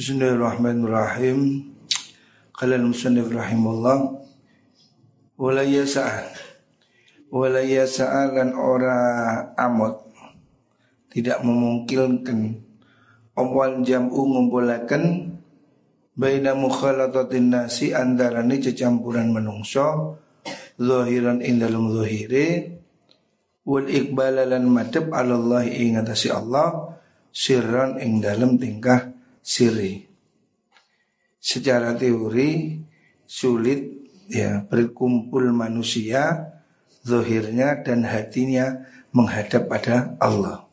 Bismillahirrahmanirrahim. Qala al-musannif rahimahullah wala yas'a wala yas'a lan ora amot tidak memungkinkan awal jam'u ngumpulaken baina mukhalatatin nasi antarane cecampuran menungso zahiran ing dalem zahire wal iqbalalan madhab Allah ing Allah sirran ing dalem tingkah siri. Secara teori sulit ya berkumpul manusia zahirnya dan hatinya menghadap pada Allah.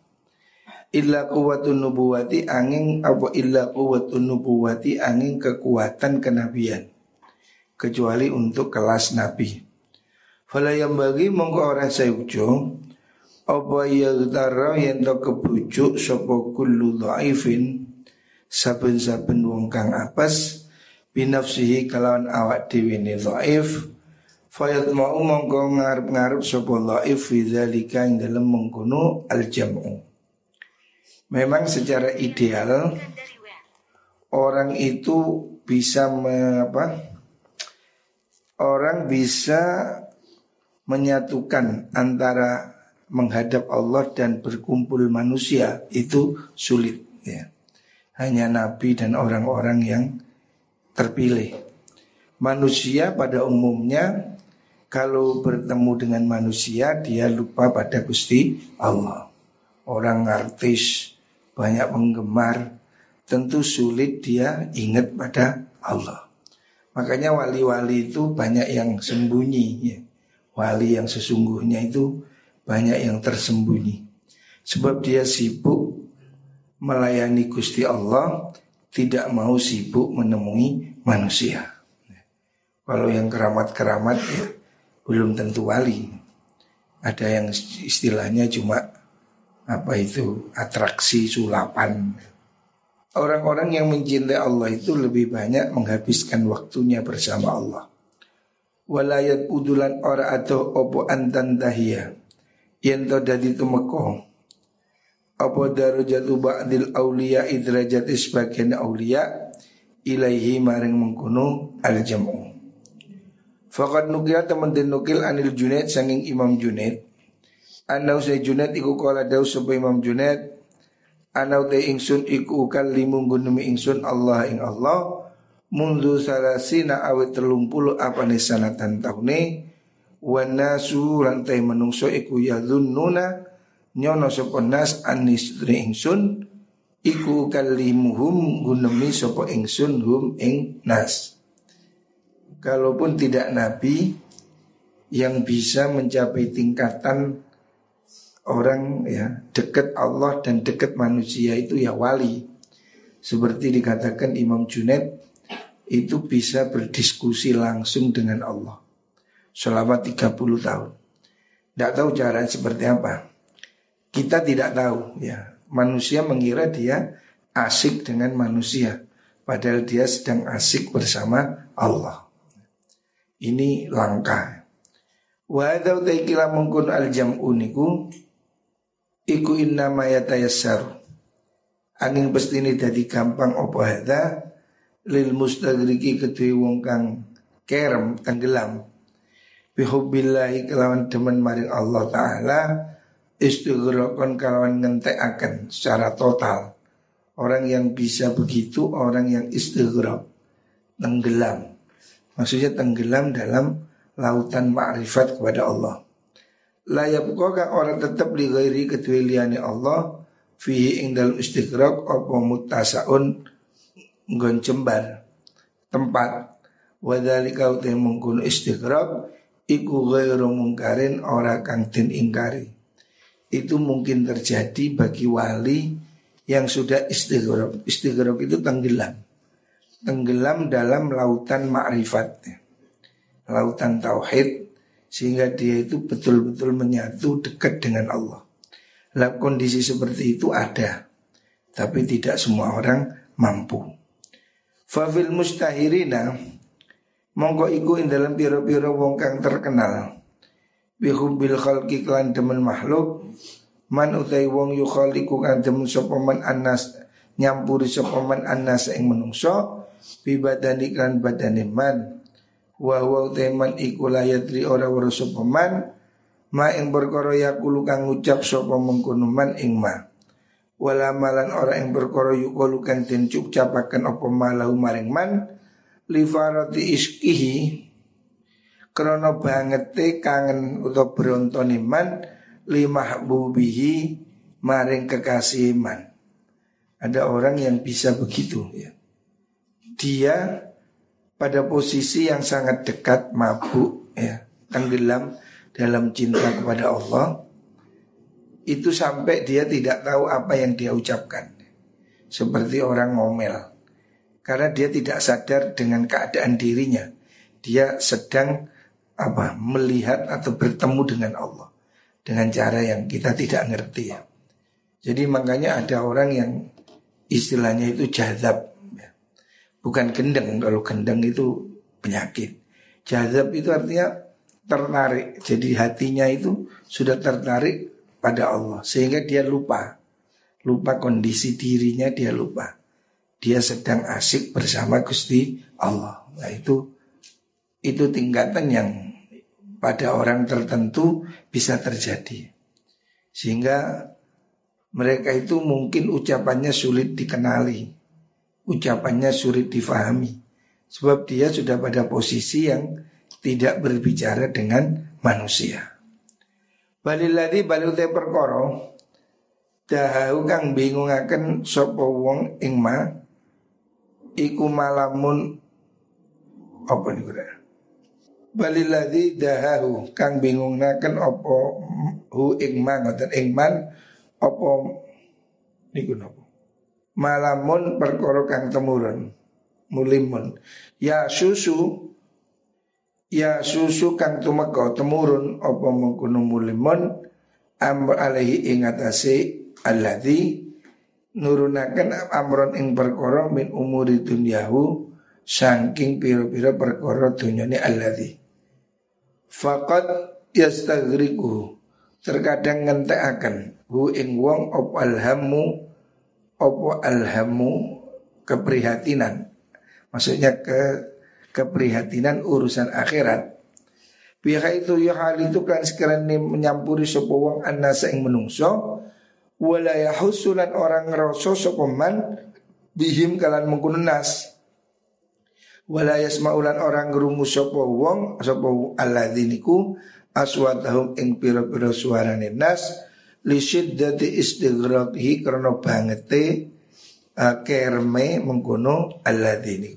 Illa kuwatun nubuwati angin apa illa kuwatun nubuwati angin kekuatan kenabian kecuali untuk kelas nabi. Fala yang bagi mongko orang saya ujo apa yagtara yang to kebujuk sapa kullu dhaifin saben-saben wong kang apes binafsihi kalawan awak dhewe ne dhaif. Fayat mau mongko ngarep-ngarep sapa dhaif fi dzalika ing dalem mengkono al jam'u memang secara ideal orang itu bisa me, apa orang bisa menyatukan antara menghadap Allah dan berkumpul manusia itu sulit ya hanya nabi dan orang-orang yang terpilih. Manusia pada umumnya kalau bertemu dengan manusia dia lupa pada Gusti Allah. Orang artis banyak penggemar tentu sulit dia ingat pada Allah. Makanya wali-wali itu banyak yang sembunyi ya. Wali yang sesungguhnya itu banyak yang tersembunyi. Sebab dia sibuk melayani Gusti Allah tidak mau sibuk menemui manusia. Kalau yang keramat-keramat ya belum tentu wali. Ada yang istilahnya cuma apa itu atraksi sulapan. Orang-orang yang mencintai Allah itu lebih banyak menghabiskan waktunya bersama Allah. Walayat udulan ora atau opo antan tahiyah. Yang dadi tumeko apa darajatu ba'dil auliya idrajat sebagian auliya ilaihi maring mengkuno al jam'u. Fakat nukil teman den nukil anil Junaid sanging Imam Junaid Anau say Junaid iku kala daw sapa Imam Junaid Anau te ingsun iku ukal limun gunumi ingsun Allah ing Allah. Mundu salasina awet telung puluh apa sanatan tahune Wanasu lantai menungso iku nuna nyono sapa nas anis ingsun iku kalimuhum gunemi sapa ingsun hum ing nas kalaupun tidak nabi yang bisa mencapai tingkatan orang ya dekat Allah dan dekat manusia itu ya wali seperti dikatakan Imam Junaid itu bisa berdiskusi langsung dengan Allah selama 30 tahun. Tidak tahu cara seperti apa. Kita tidak tahu ya. Manusia mengira dia asik dengan manusia padahal dia sedang asik bersama Allah. Ini langka. Wa hadza taikila mungkun al jam'u niku iku inna ma yatayassaru. Angin ini dadi gampang apa hadza lil mustagriki kedue wong kang kerem tenggelam bihubbillahi kelawan demen maring Allah taala istighraqan kalawan akan secara total. Orang yang bisa begitu orang yang istighraq, tenggelam. Maksudnya tenggelam dalam lautan ma'rifat kepada Allah. Layak kok orang tetap di ghairi ketuiliani Allah fihi ing dalam istighraq apa mutasaun goncembar tempat wadhalika utai mengkuno istighraq iku ghairu mungkarin ora kang den ingkari itu mungkin terjadi bagi wali yang sudah istighraq. Istighraq itu tenggelam. Tenggelam dalam lautan makrifat. Lautan tauhid sehingga dia itu betul-betul menyatu dekat dengan Allah. Lah kondisi seperti itu ada, tapi tidak semua orang mampu. Fafil mustahirina mongko iku dalam piro-piro wong kang terkenal bihubbil khalqi klan demen makhluk. Man utai wong yukhaliku kan demen sapa man anas nyampuri sopaman anas ing menungso kan badane man. Wa wa teman iku layatri ora weruh sopaman ma ing perkara yakulu kang ngucap sapa mengkono man ing ma. Wala malan ora ing perkara yukulu kang den capaken apa malahu maring man li farati iskihi krana bangete kangen utawa brontone man li mahbubihi maring kekasih man ada orang yang bisa begitu ya. Dia pada posisi yang sangat dekat mabuk ya, tenggelam dalam cinta kepada Allah itu sampai dia tidak tahu apa yang dia ucapkan. Seperti orang ngomel. Karena dia tidak sadar dengan keadaan dirinya. Dia sedang apa melihat atau bertemu dengan Allah. Dengan cara yang kita tidak ngerti ya. Jadi makanya ada orang yang istilahnya itu jazab ya. bukan gendeng kalau gendeng itu penyakit. Jazab itu artinya tertarik. Jadi hatinya itu sudah tertarik pada Allah. Sehingga dia lupa. Lupa kondisi dirinya dia lupa. Dia sedang asik bersama Gusti Allah. Nah itu itu tingkatan yang pada orang tertentu bisa terjadi. Sehingga mereka itu mungkin ucapannya sulit dikenali, ucapannya sulit difahami, sebab dia sudah pada posisi yang tidak berbicara dengan manusia. Baliladi balute perkoro dahahu kang bingungaken sapa wong ing ma iku malamun apa Baliladi dahahu. Kang bingungaken apa hu ing ma ngoten ing man apa niku napa? Malamun perkara kang temurun mulimun. Ya susu ya susu kang tumeka temurun apa mengkono mulimun amr alaihi ing atase alladzi nurunaken amron ing perkara min umuri dunyahu saking pira-pira perkara dunyane alladzi faqad yastaghriquhu. Terkadang ngentekaken hu ing wong op alhamu opo alhamu keprihatinan. Maksudnya ke keprihatinan urusan akhirat. Pihak itu ya hal itu kan sekarang menyampuri sebuah wong anasa yang menungso Walaya husulan orang ngeroso sopeman bihim kalan mengkuno nas Walaya semaulan orang ngerungu sopo wong sopo aladziniku aswatahum ing pira-pira suarane nas li syiddati istighraqhi karena bangete uh, kerme mengkono alladzini.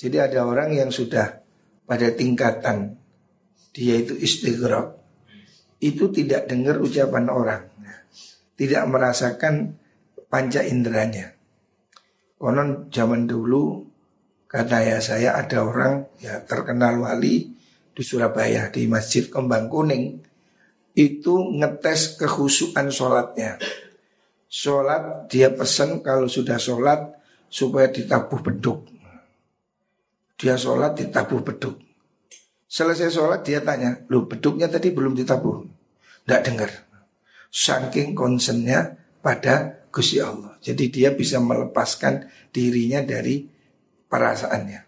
Jadi ada orang yang sudah pada tingkatan dia itu istighraq. Itu tidak dengar ucapan orang. Tidak merasakan panca inderanya. Konon zaman dulu kata ya saya ada orang ya terkenal wali di Surabaya di Masjid Kembang Kuning itu ngetes kehusuan sholatnya. Sholat dia pesan kalau sudah sholat supaya ditabuh beduk. Dia sholat ditabuh beduk. Selesai sholat dia tanya, lu beduknya tadi belum ditabuh? Tidak dengar. Saking konsennya pada Gusti Allah. Jadi dia bisa melepaskan dirinya dari perasaannya.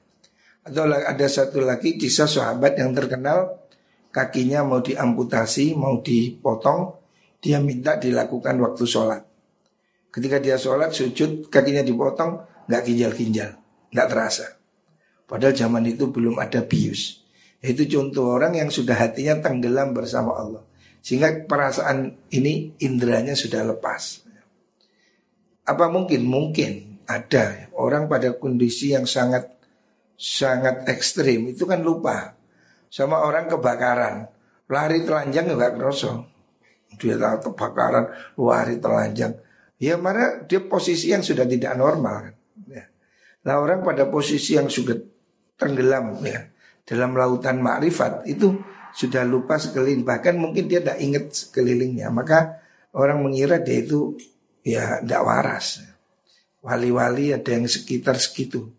Atau ada satu lagi kisah sahabat yang terkenal kakinya mau diamputasi, mau dipotong, dia minta dilakukan waktu sholat. Ketika dia sholat sujud kakinya dipotong, nggak ginjal-ginjal, nggak terasa. Padahal zaman itu belum ada bius. Itu contoh orang yang sudah hatinya tenggelam bersama Allah. Sehingga perasaan ini indranya sudah lepas. Apa mungkin? Mungkin ada. Orang pada kondisi yang sangat sangat ekstrim. Itu kan lupa. Sama orang kebakaran. Lari telanjang nggak kerosok dia tahu kebakaran lari telanjang. Ya mana dia posisi yang sudah tidak normal kan? Ya. nah orang pada posisi yang sudah tenggelam ya dalam lautan makrifat itu sudah lupa sekeliling. Bahkan mungkin dia tidak ingat sekelilingnya. Maka orang mengira dia itu ya tidak waras wali-wali ada yang sekitar segitu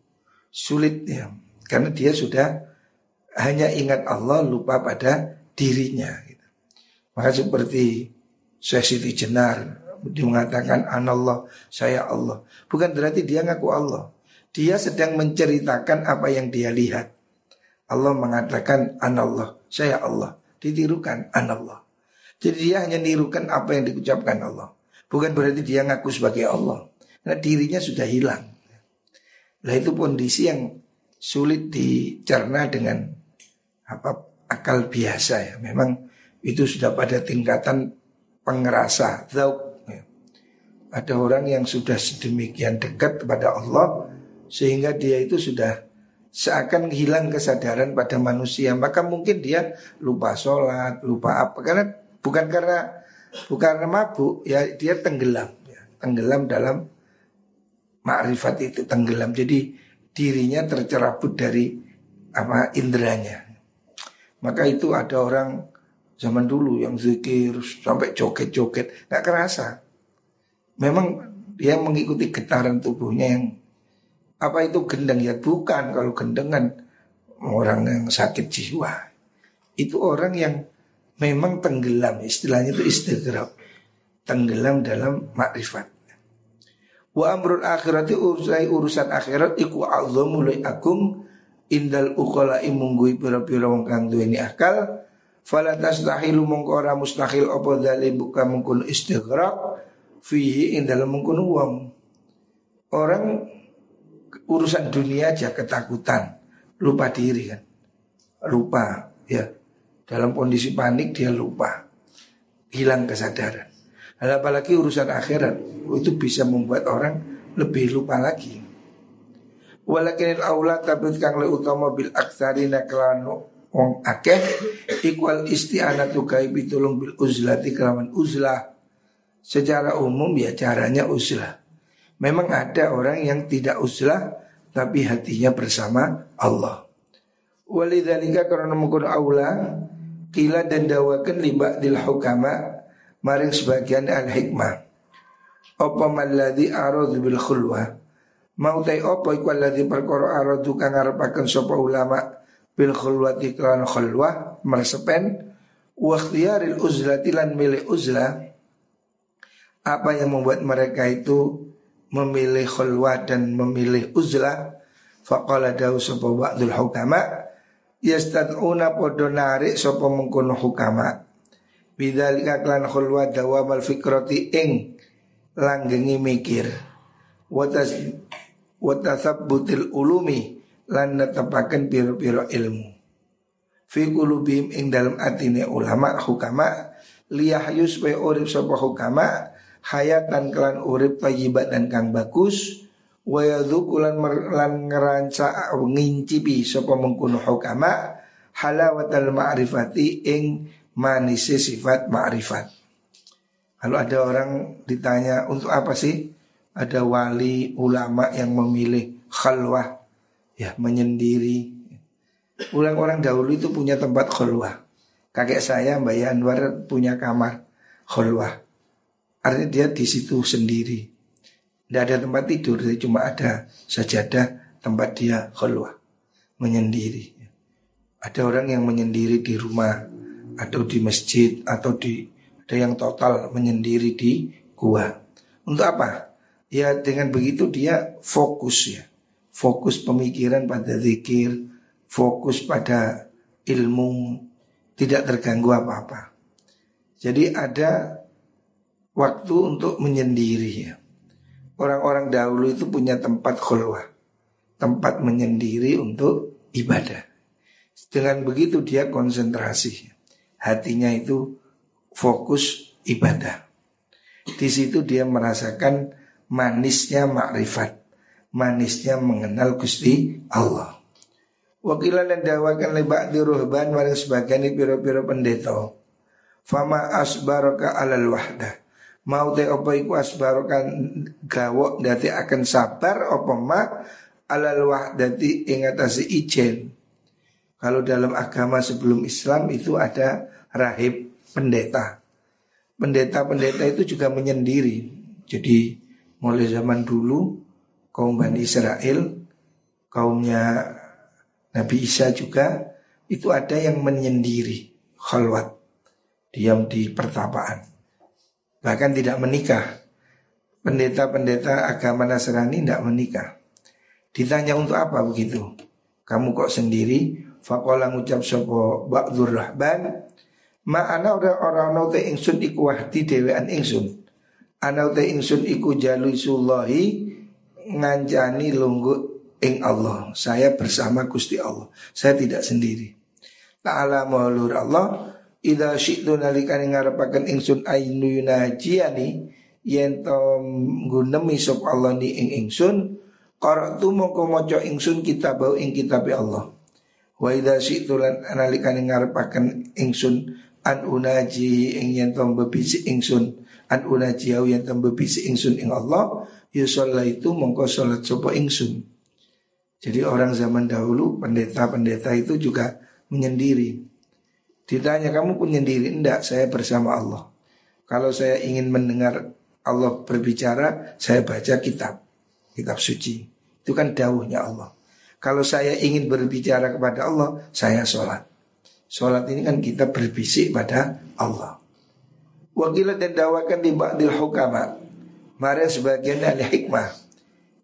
sulit ya karena dia sudah hanya ingat Allah lupa pada dirinya gitu. maka seperti Syekh Siti Jenar Dia mengatakan anallah, saya Allah. Bukan berarti dia ngaku Allah. Dia sedang menceritakan apa yang dia lihat. Allah mengatakan anallah, saya Allah. Ditirukan anallah. Jadi dia hanya nirukan apa yang diucapkan Allah. Bukan berarti dia ngaku sebagai Allah. Karena dirinya sudah hilang. Nah itu kondisi yang sulit dicerna dengan apa akal biasa ya. Memang itu sudah pada tingkatan pengerasa, zauk. Ya. Ada orang yang sudah sedemikian dekat kepada Allah sehingga dia itu sudah seakan hilang kesadaran pada manusia. Maka mungkin dia lupa sholat, lupa apa. Karena bukan karena bukan karena mabuk, ya dia tenggelam, ya. tenggelam dalam makrifat itu tenggelam. Jadi dirinya tercerabut dari apa indranya. Maka itu ada orang zaman dulu yang zikir sampai joget-joget nggak kerasa. Memang dia mengikuti getaran tubuhnya yang apa itu gendeng ya bukan kalau gendeng kan orang yang sakit jiwa. Itu orang yang memang tenggelam istilahnya itu istighraq. Tenggelam dalam makrifat. Wa amrul akhirati urusan urusan akhirat iku azamu li agung indal uqala imunggui pira-pira wong kang duweni akal. Fala tastahilu mongko ora mustahil apa dalil buka mungkun istighraq fihi indal mungkun wong. Orang urusan dunia aja ketakutan lupa diri kan? Lupa ya. Dalam kondisi panik dia lupa. Hilang kesadaran apalagi urusan akhirat itu bisa membuat orang lebih lupa lagi. Walakin aula tapi kang le utama bil aksarina kelano wong akeh ikwal isti'anatu kai bitulung bil uzlati kelawan uzlah. Secara umum ya caranya uzlah. Memang ada orang yang tidak uzlah tapi hatinya bersama Allah. Walidzalika karena mengkun aula kila dan dawakan liba dil hukama maring sebagian al hikmah apa malladhi aradu bil khulwa? Mau tai apa iku alladhi perkara aradu kang ngarepaken sapa ulama bil khulwati kan khulwa mersepen wa ikhtiyaril uzlati lan milih uzla. Apa yang membuat mereka itu memilih khulwa dan memilih uzla? Faqala dawu sapa ba'dul hukama yastad'una podo narik sapa mengkono hukama Bidzalika klan khulwa dawamal fikrati ing langgengi mikir. Watas watasabbutil ulumi lan netepaken piro-piro ilmu. Fi qulubihim ing dalam atine ulama hukama liyahyus wa urip sapa hukama hayatan kelan urip tayyibat dan kang bagus wa yadzukulan lan ngeranca ngincipi sapa mengkono hukama halawatal ma'rifati ing manisi sifat ma'rifat. Kalau ada orang ditanya untuk apa sih ada wali ulama yang memilih khalwah ya menyendiri. Orang-orang dahulu itu punya tempat khalwah. Kakek saya Mbak Anwar punya kamar khalwah. Artinya dia di situ sendiri. Tidak ada tempat tidur, cuma ada sajadah tempat dia khalwah menyendiri. Ada orang yang menyendiri di rumah atau di masjid atau di ada yang total menyendiri di gua. Untuk apa? Ya dengan begitu dia fokus ya. Fokus pemikiran pada zikir, fokus pada ilmu, tidak terganggu apa-apa. Jadi ada waktu untuk menyendiri ya. Orang-orang dahulu itu punya tempat khulwah. Tempat menyendiri untuk ibadah. Dengan begitu dia konsentrasi hatinya itu fokus ibadah. Di situ dia merasakan manisnya makrifat, manisnya mengenal Gusti Allah. Wakilan dan dawakan lebak di ruhban maring sebagian piro-piro pendeta. Fama asbaroka alal wahdah. Mau te opo iku asbarokan gawok dati akan sabar opo ma alal wahdati ingatasi ijen kalau dalam agama sebelum Islam itu ada rahib pendeta. Pendeta-pendeta itu juga menyendiri. Jadi mulai zaman dulu kaum Bani Israel, kaumnya Nabi Isa juga itu ada yang menyendiri, khalwat, diam di pertapaan. Bahkan tidak menikah Pendeta-pendeta agama Nasrani tidak menikah Ditanya untuk apa begitu Kamu kok sendiri Fakola ngucap sopo Ba'dur Rahban ana ora ora ana te ingsun iku wahdi dhewean ingsun. Ana te ingsun iku jalusullahi ngancani lunggu ing Allah. Saya bersama Gusti Allah. Saya tidak sendiri. Ta'ala maulur Allah ida syi'tu nalikani ngarepaken ingsun ainu yunajiani yen to gunemi sop Allah ni ing ingsun qara'tu moko maca ingsun kitab ing kitab Allah wa ida syi'tu lan nalikani ngarepaken ingsun an unaji ing yen bebisi ingsun an unaji au bebisi ingsun ing Allah ya itu mongko salat sapa ingsun. Jadi orang zaman dahulu pendeta-pendeta itu juga menyendiri. Ditanya kamu pun sendiri Enggak saya bersama Allah. Kalau saya ingin mendengar Allah berbicara Saya baca kitab Kitab suci. Itu kan dawuhnya Allah Kalau saya ingin berbicara kepada Allah Saya sholat. Sholat ini kan kita berbisik pada Allah. Wakilat dan dawakan di ba'dil hukama. Mari sebagian dari hikmah.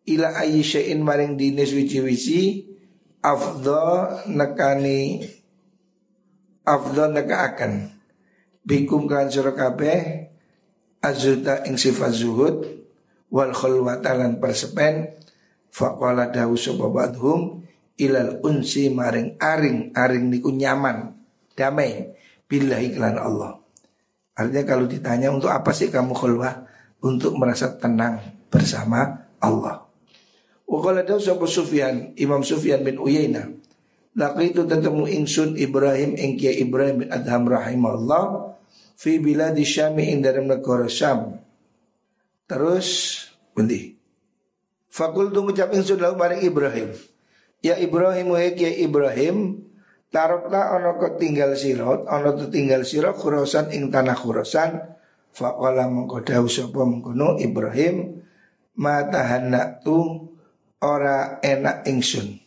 Ila ayyisya'in maring dinis wici-wici Afdha nekani afdal akan bikum kan kabeh azuta ing sifat zuhud wal khulwata lan persepen faqala dawu sapa badhum ilal unsi maring aring aring niku nyaman damai bila iklan Allah artinya kalau ditanya untuk apa sih kamu khulwah untuk merasa tenang bersama Allah Wakala dawu sapa Sufyan Imam Sufyan bin Uyainah itu tetemu insun Ibrahim engkia Ibrahim bin Adham rahimahullah fi biladi Syami ing dalam negara Syam. Terus bunti. Fakul tu ngucap insun lalu maring Ibrahim. Ya Ibrahim wa ya Ibrahim tarokta ono ko tinggal sirot ono tinggal sirot khurasan ing tanah khurasan. Fakola mengko dawu sapa mengkono Ibrahim mata hendak tu ora enak ingsun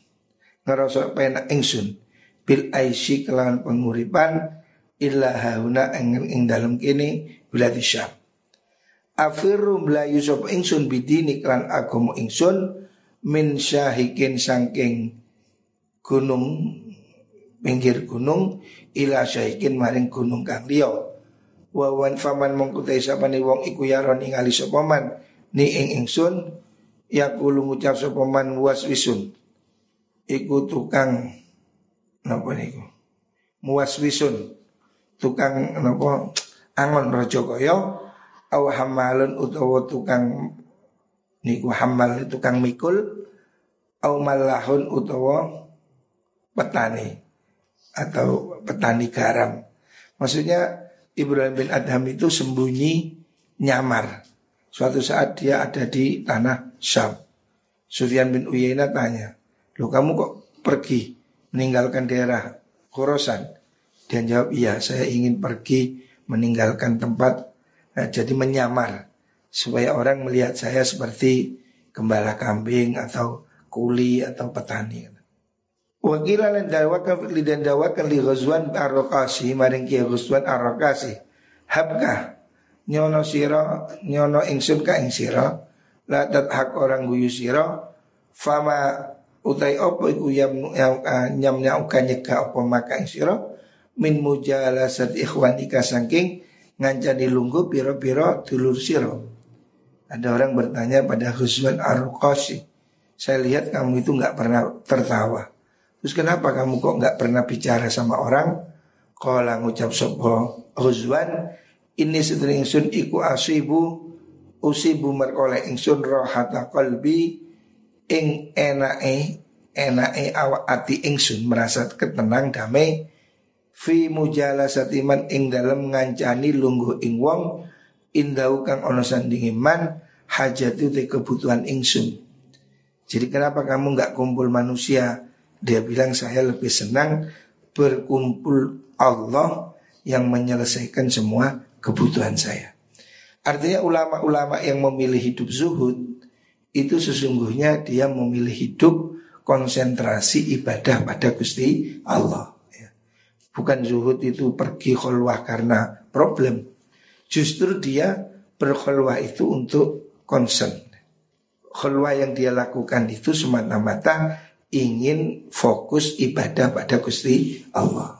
ngerasa penak ingsun bil aisy kelawan penguripan illa hauna ing dalem kene bila disyam afirru mlayu sapa ingsun bidini klan agama ingsun min syahikin sangking gunung pinggir gunung ila syahikin maring gunung kang liya. Wa wan faman mongkutai sapane wong iku yaron ningali sapa ni ing ingsun yaqulu ngucap sapa man waswisun iku tukang napa niku? Muwaswisun tukang napa? Angon raja kaya aw hamalun utawa tukang niku hamal tukang mikul. Aw malahun utawa petani atau petani garam. Maksudnya Ibrahim bin Adham itu sembunyi nyamar. Suatu saat dia ada di tanah Syam. Sufyan bin Uyainah tanya Loh kamu kok pergi meninggalkan daerah Khorasan? Dia jawab, iya saya ingin pergi meninggalkan tempat nah, Jadi menyamar Supaya orang melihat saya seperti gembala kambing atau kuli atau petani. Wakila lan dawakan lidan dawakan li ghazwan arokasi maring kia ghazwan arokasi habka nyono siro nyono ingsun ka ing siro la hak orang guyu siro fama utai opo iku yam nyam nyaukan nyeka opo maka sira min mujalasat ikhwanika saking ngancani lunggu piro-piro dulur siro. Ada orang bertanya pada Husman Arukasi Saya lihat kamu itu nggak pernah tertawa Terus kenapa kamu kok nggak pernah bicara sama orang Kala ngucap sopo Husman Ini sedering sun iku asibu Usibu merkoleh ingsun rohata kolbi ing enake enake awak ati ingsun merasa ketenang damai fi mujalasati man ing dalam ngancani lungguh ing wong indau kang ono sandingi man hajat itu kebutuhan ingsun. Jadi kenapa kamu nggak kumpul manusia? Dia bilang saya lebih senang berkumpul Allah yang menyelesaikan semua kebutuhan saya. Artinya ulama-ulama yang memilih hidup zuhud itu sesungguhnya dia memilih hidup konsentrasi ibadah pada Gusti Allah. Bukan zuhud itu pergi khulwah karena problem. Justru dia berkhulwah itu untuk concern. Khulwah yang dia lakukan itu semata-mata ingin fokus ibadah pada Gusti Allah.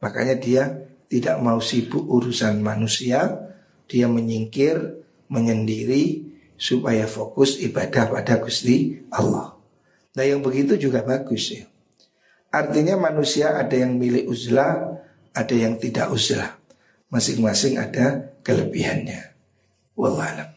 Makanya dia tidak mau sibuk urusan manusia, dia menyingkir, menyendiri supaya fokus ibadah pada Gusti Allah. Nah yang begitu juga bagus ya. Artinya manusia ada yang milik uzlah, ada yang tidak uzlah. Masing-masing ada kelebihannya. Wallahualam.